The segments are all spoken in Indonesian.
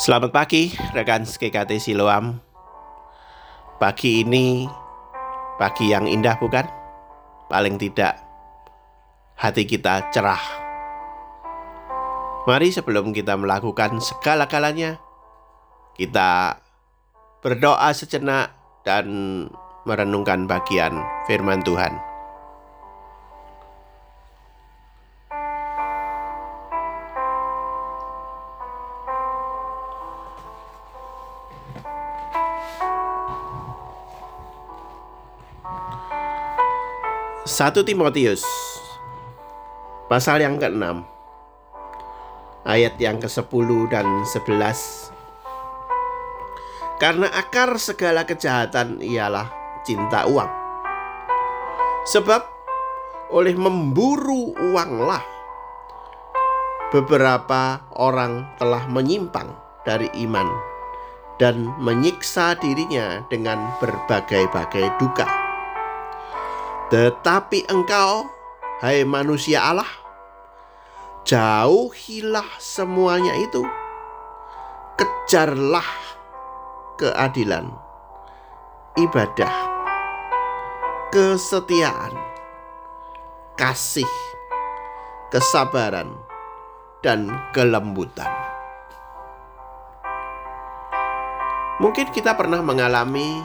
Selamat pagi rekan GKT Siloam. Pagi ini pagi yang indah bukan? Paling tidak hati kita cerah. Mari sebelum kita melakukan segala-galanya Kita berdoa sejenak dan merenungkan bagian firman Tuhan 1 Timotius. Pasal yang ke-6 ayat yang ke-10 dan 11 Karena akar segala kejahatan ialah cinta uang. Sebab oleh memburu uanglah beberapa orang telah menyimpang dari iman dan menyiksa dirinya dengan berbagai-bagai duka. Tetapi engkau, hai manusia Allah, jauhilah semuanya itu. Kejarlah keadilan, ibadah, kesetiaan, kasih, kesabaran, dan kelembutan. Mungkin kita pernah mengalami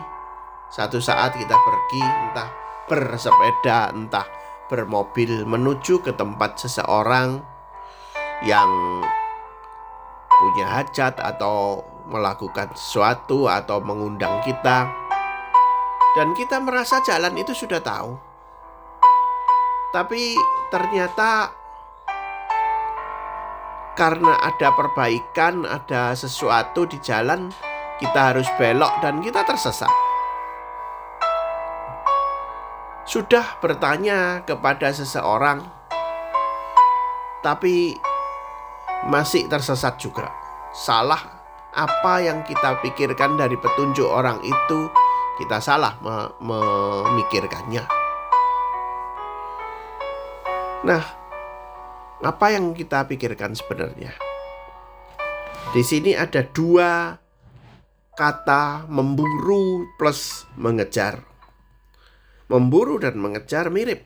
satu saat kita pergi entah bersepeda, entah bermobil menuju ke tempat seseorang yang punya hajat atau melakukan sesuatu atau mengundang kita dan kita merasa jalan itu sudah tahu. Tapi ternyata karena ada perbaikan, ada sesuatu di jalan, kita harus belok dan kita tersesat sudah bertanya kepada seseorang, tapi masih tersesat juga. Salah apa yang kita pikirkan dari petunjuk orang itu, kita salah me memikirkannya. Nah, apa yang kita pikirkan sebenarnya? Di sini ada dua kata memburu plus mengejar memburu dan mengejar mirip.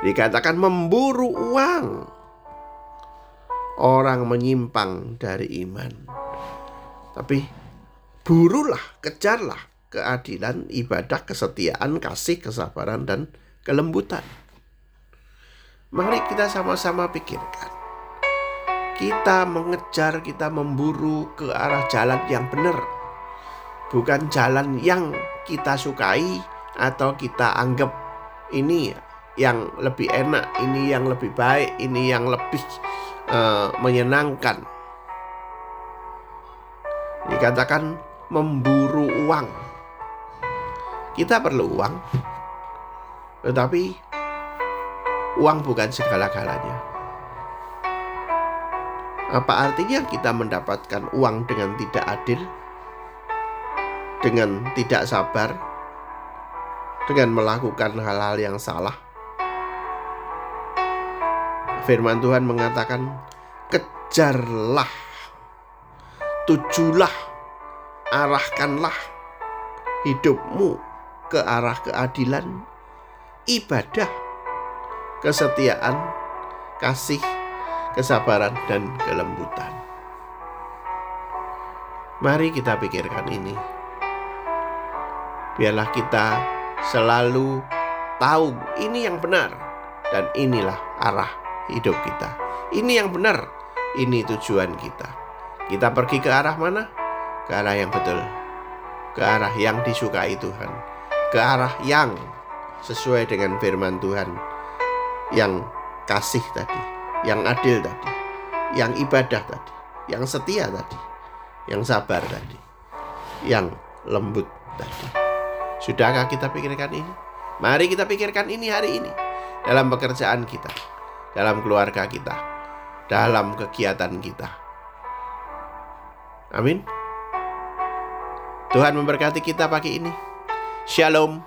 Dikatakan memburu uang. Orang menyimpang dari iman. Tapi burulah, kejarlah keadilan, ibadah, kesetiaan, kasih, kesabaran, dan kelembutan. Mari kita sama-sama pikirkan. Kita mengejar, kita memburu ke arah jalan yang benar. Bukan jalan yang kita sukai, atau kita anggap ini yang lebih enak, ini yang lebih baik, ini yang lebih uh, menyenangkan. Dikatakan memburu uang. Kita perlu uang, tetapi uang bukan segala-galanya. Apa artinya kita mendapatkan uang dengan tidak adil, dengan tidak sabar, dengan melakukan hal-hal yang salah. Firman Tuhan mengatakan, "Kejarlah, tujulah, arahkanlah hidupmu ke arah keadilan, ibadah, kesetiaan, kasih, kesabaran, dan kelembutan." Mari kita pikirkan ini. Biarlah kita selalu tahu ini yang benar dan inilah arah hidup kita. Ini yang benar, ini tujuan kita. Kita pergi ke arah mana? Ke arah yang betul. Ke arah yang disukai Tuhan. Ke arah yang sesuai dengan firman Tuhan. Yang kasih tadi, yang adil tadi, yang ibadah tadi, yang setia tadi, yang sabar tadi, yang lembut tadi. Sudahkah kita pikirkan ini? Mari kita pikirkan ini hari ini dalam pekerjaan kita, dalam keluarga kita, dalam kegiatan kita. Amin. Tuhan memberkati kita pagi ini. Shalom.